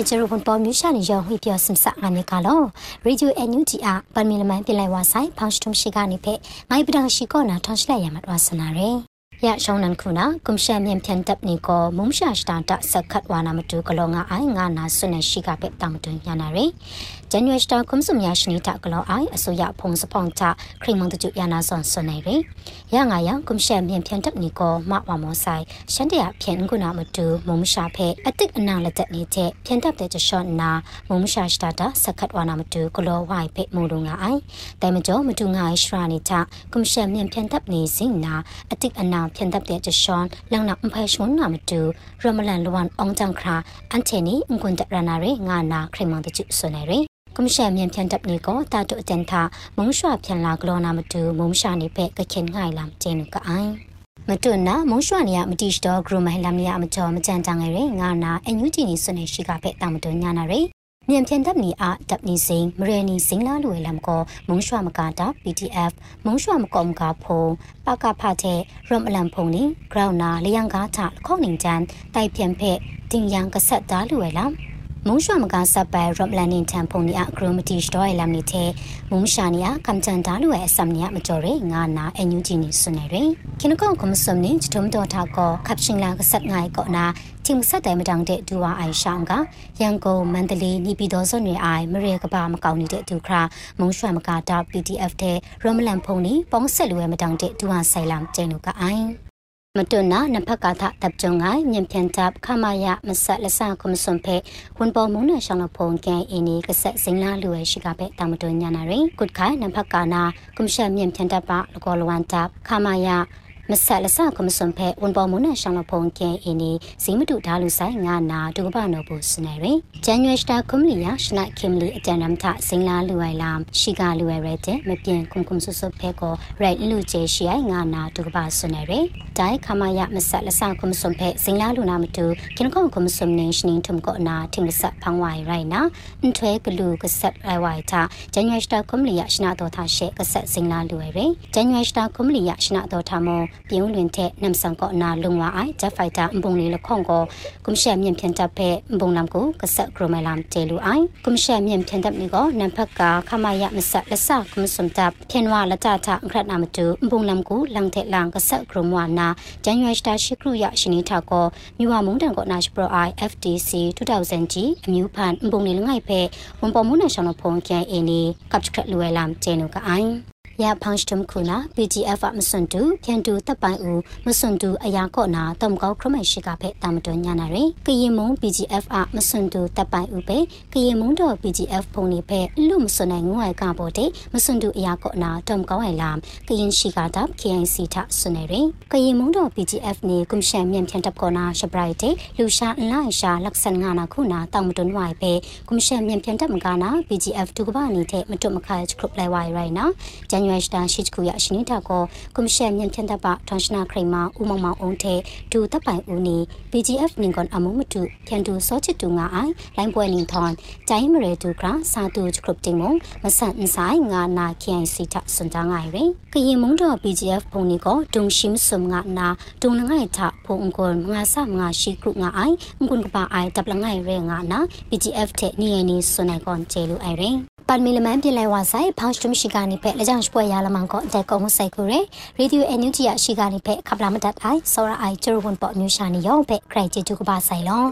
ရိုက်ကျရဝန်ပေါ်မြူရှာနေရောဝိပြောစင်စငါနေကလောရေဒီယိုအန်ယူဂျီအပန်မီလမန်ပြလိုက်ဝါဆိုင်ဖောင်းစတုံရှိကနေဖက်ငိုင်းပဒံရှိကောနာထောင်းရှိလိုက်ရမှာတော့ဆနာရယ် ရရှောင်းနန်ခုနာကွန်ရှမ်မြန်ဖြန်တပ်နီကိုမုံရှာစတာတစခတ်ဝါနာမတူကလောငါအိုင်ငါနာဆွနေရှိကပဲတမတွညာနာရယ်ဂျန်နဝက်စတာကွန်ဆုမြရှနီတကလောအိုင်အစိုးရဖုံစဖောင်းချခရိမန်တကျယာနာဆွန်ဆွနေရယ်ရငါယကွန်ရှမ်မြန်ဖြန်တပ်နီကိုမဝါမောဆိုင်ရှန်တရဖြန်ခုနာမတူမုံရှာဖဲအတစ်အနာလက်တက်နေတဲ့ဖြန်တပ်တဲ့ချော့နာမုံရှာစတာတစခတ်ဝါနာမတူကလောဝိုင်ဖဲမုံလုံငါအိုင်တိုင်မကျော်မတူငါရှရာနီတကွန်ရှမ်မြန်ဖြန်တပ်နေစင်နာအတစ်အနာဖြန်တပ်တဲ့ချရှွန်လောင်နာအဖိုင်ရှွန်နာမတူရမလန်လဝန်အောင်တန်ခရာအန်ချေနီအင်ကွန်တရနာရေငါနာခရမန်တချဆွနေရေကွန်ရှင်မြန်ဖြန်တပ်နေကိုတာတုအတန်သာမုံရွှဖြန်လာဂလောနာမတူမုံရှာနေဖက်ကခင်ငိုင်လာကျင်းကအိုင်မတွနာမုံရွှနေရမတိစတော့ဂရမဟလမရမချောမကြန်တန်ငယ်ရငါနာအန်ယူဂျီနီဆွနေရှိကဖက်တာမတွညာနာရ မြန်ဖြန်တပ်နီအားတပ်နီစိန်မရနီစိန်လာလူဝဲလမ်ကိုမုံရွှမကာတာ PDF မုံရွှမကောမကဖုံပကဖတဲ့ရမလန်ဖုံနီဂရောင်းနာလျံကားချခေါနေချန်တိုက်ဖြန်ဖက်တင်ယံကဆက်သားလူဝဲလမ် မုံရွှမကဆပ်ပဲရမလန်နင်တန်ဖုန်နီအဂရိုမတီစတော့လမ်နီတဲ့မုံရှာနီယကမ်ချန်တာလူရဲ့အစမ်နီယမကျော်ရငါနာအန်ယူဂျီနီဆွနေရခင်ကောကမစမ်နီချတုံတော်တာကောကပ်ရှင်လာကဆက်ငိုင်ကောနာချင်းဆက်တယ်မတောင်တဲ့ဒူဝါအိုင်ရှောင်းကရန်ကုန်မန္တလေးနီပီတော်စွန်တွေအိုင်မရေကဘာမကောင်းနေတဲ့ဒူခရာမုံရွှမကတာ PDF တဲ့ရမလန်ဖုန်နီပေါင်းဆက်လူရဲ့မတောင်တဲ့ဒူဝါဆိုင်လမ်ကျင်းလူကအိုင် မတွနာနဖက်ကထတပ်ကြုံငိုင်းမြင်ပြန်တပ်ခမယမဆက်လဆန်ကုမစွန်ဖေဝန်ပေါ်မုန်နရှောင်းလဖုန်ကန်အင်းဒီကဆက်စင်လာလူရဲ့ရှိကပဲတာမတွညာနာရင်ကုတ်ခိုင်နဖက်ကနာကုမရှမြင်ပြန်တပ်ပါလကောလဝန်တပ်ခမယ မဆက်လဆကမစွန်ဖဲဝန်ပေါ်မုန်နဲ့ရှောင်းလဖုန်ကဲအင်းဒီဇီမတူဒါလူဆိုင်ငါနာဒုကပနောဘူးစနေရင်ဂျန်နွေစတာကွန်လီယာရှနာခင်လီအတန်နမ်ထစင်လာလူဝိုင်လာရှိကလူဝဲရဲတဲ့မပြင်းခုံခုံဆွဆွဖဲကိုရိုက်လူချေရှိအိုင်ငါနာဒုကပစနေရင်ဒိုင်ခမယမဆက်လဆကမစွန်ဖဲစင်လာလူနာမတူခင်ခုံခုံစွန်နေရှနင်းထုံကောနာထင်ဆက်ဖန်ဝိုင်ရိုင်နာအန်ထွဲကလူကဆက်ရိုင်ဝိုင်တာဂျန်နွေစတာကွန်လီယာရှနာတော်ထားရှေကဆက်စင်လာလူဝဲရဲဂျန်နွေစတာကွန်လီယာရှနာတော်ထားမောပြင်းလွင်တဲ့နမ်ဆန်ကောနာလုံဝအိုင်ဂျက်ဖိုက်တာဘုံလေးလခေါင်ကိုကွန်ရှက်မြင့်ဖြန်တပ်ဖဲဘုံလမ်ကိုကဆက်ဂရမလမ်တေလူအိုင်ကွန်ရှက်မြင့်ဖြန်တပ်နီကိုနမ်ဖက်ကခမယမဆက်လက်ဆကွန်စုံတပ်ဖြန်ဝလတထအခရနာမတူဘုံလမ်ကိုလန်တဲ့လန်ကဆက်ဂရမဝနာဂျန်ရွေစတာရှိကရုယရှင်နီထကောမြဝမုန်တန်ကိုနာရှပရိုအိုင် FTC 2000ကြီးအမျိုးဖန်ဘုံလေးလငိုက်ဖဲဝန်ပေါ်မှုနာရှောင်းဖုန်ကန်အင်းနီကပ်ချခရလူဝဲလမ်ကျေနုကအိုင် ရဖောင်းစတမ်ခုနာ PGF မစွန်တူပြန်တူတပ်ပိုင်ဦးမစွန်တူအရာကော့နာတမ်ကောက်ခရမရှိကဖဲတာမတွညာနာရယ်ကရင်မုံ PGF အမစွန်တူတပ်ပိုင်ဦးပဲကရင်မုံတော့ PGF ဖုန်နေဖဲလူမစွန်နိုင်ငွေကပေါ်တဲ့မစွန်တူအရာကော့နာတမ်ကောက်ဝိုင်လာကရင်ရှိကတပ် KNC ထဆွနေရယ်ကရင်မုံတော့ PGF နေကွန်ရှန်မြန်ပြန်တပ်ကောနာရှပရိုက်တဲ့လူရှာအလိုက်ရှာလက်ဆန်ငါနာခုနာတောင်မတွန်ဝိုင်ပဲကွန်ရှန်မြန်ပြန်တပ်မကနာ PGF ဒုကဘာနေတဲ့မတွမခိုင်ခရုပလိုက်ဝိုင်ရိုင်နာဂျန်ရွယ်စတန်ရှိချခုရရှိနေတာကိုကွန်မရှင်မြန်ဖြန်တပ်ပထန်ရှနာခရိမာဦးမောင်မောင်အုံးထဲဒူတပ်ပိုင်ဦးနီ BGF နင်ကွန်အမှုမတူဖြန်တူစောချစ်တူငါအိုင်လိုင်းပွဲနင်ထွန်ဂျိုင်းမရေတူကရာစာတူချခရုပတင်မုံမဆန်အန်ဆိုင်ငါနာ KIC ထစွန်တငိုင်ရယ်ကရင်မုံတော့ BGF ဖုန်နီကိုဒုံရှိမစုံငါနာဒုံလငိုင်ထဖုန်ကွန်ငါဆငါရှိခုငါအိုင်ငွန်ကပါအိုင်တပ်လငိုင်ရဲငါနာ BGF တဲ့နီယနီစွန်နိုင်ကွန်ကျေလူအိုင်ရယ် ပတ်မီလမန်ပြလိုက်ဝါဆိုင်ဖောင်းစတမရှိကနေဖက်လက်ကြောင့်ပွဲရလမောင်ကောတဲ့ကုံမဆိုင်ခုရယ်ရေဒီယိုအန်ယူဂျီရရှိကနေဖက်ခပလာမတတ်အိုင်စောရအိုင်ကျရဝန်ပေါ်မျိုးရှာနေရောဖက်ခရိုင်ချီတူကပါဆိုင်လော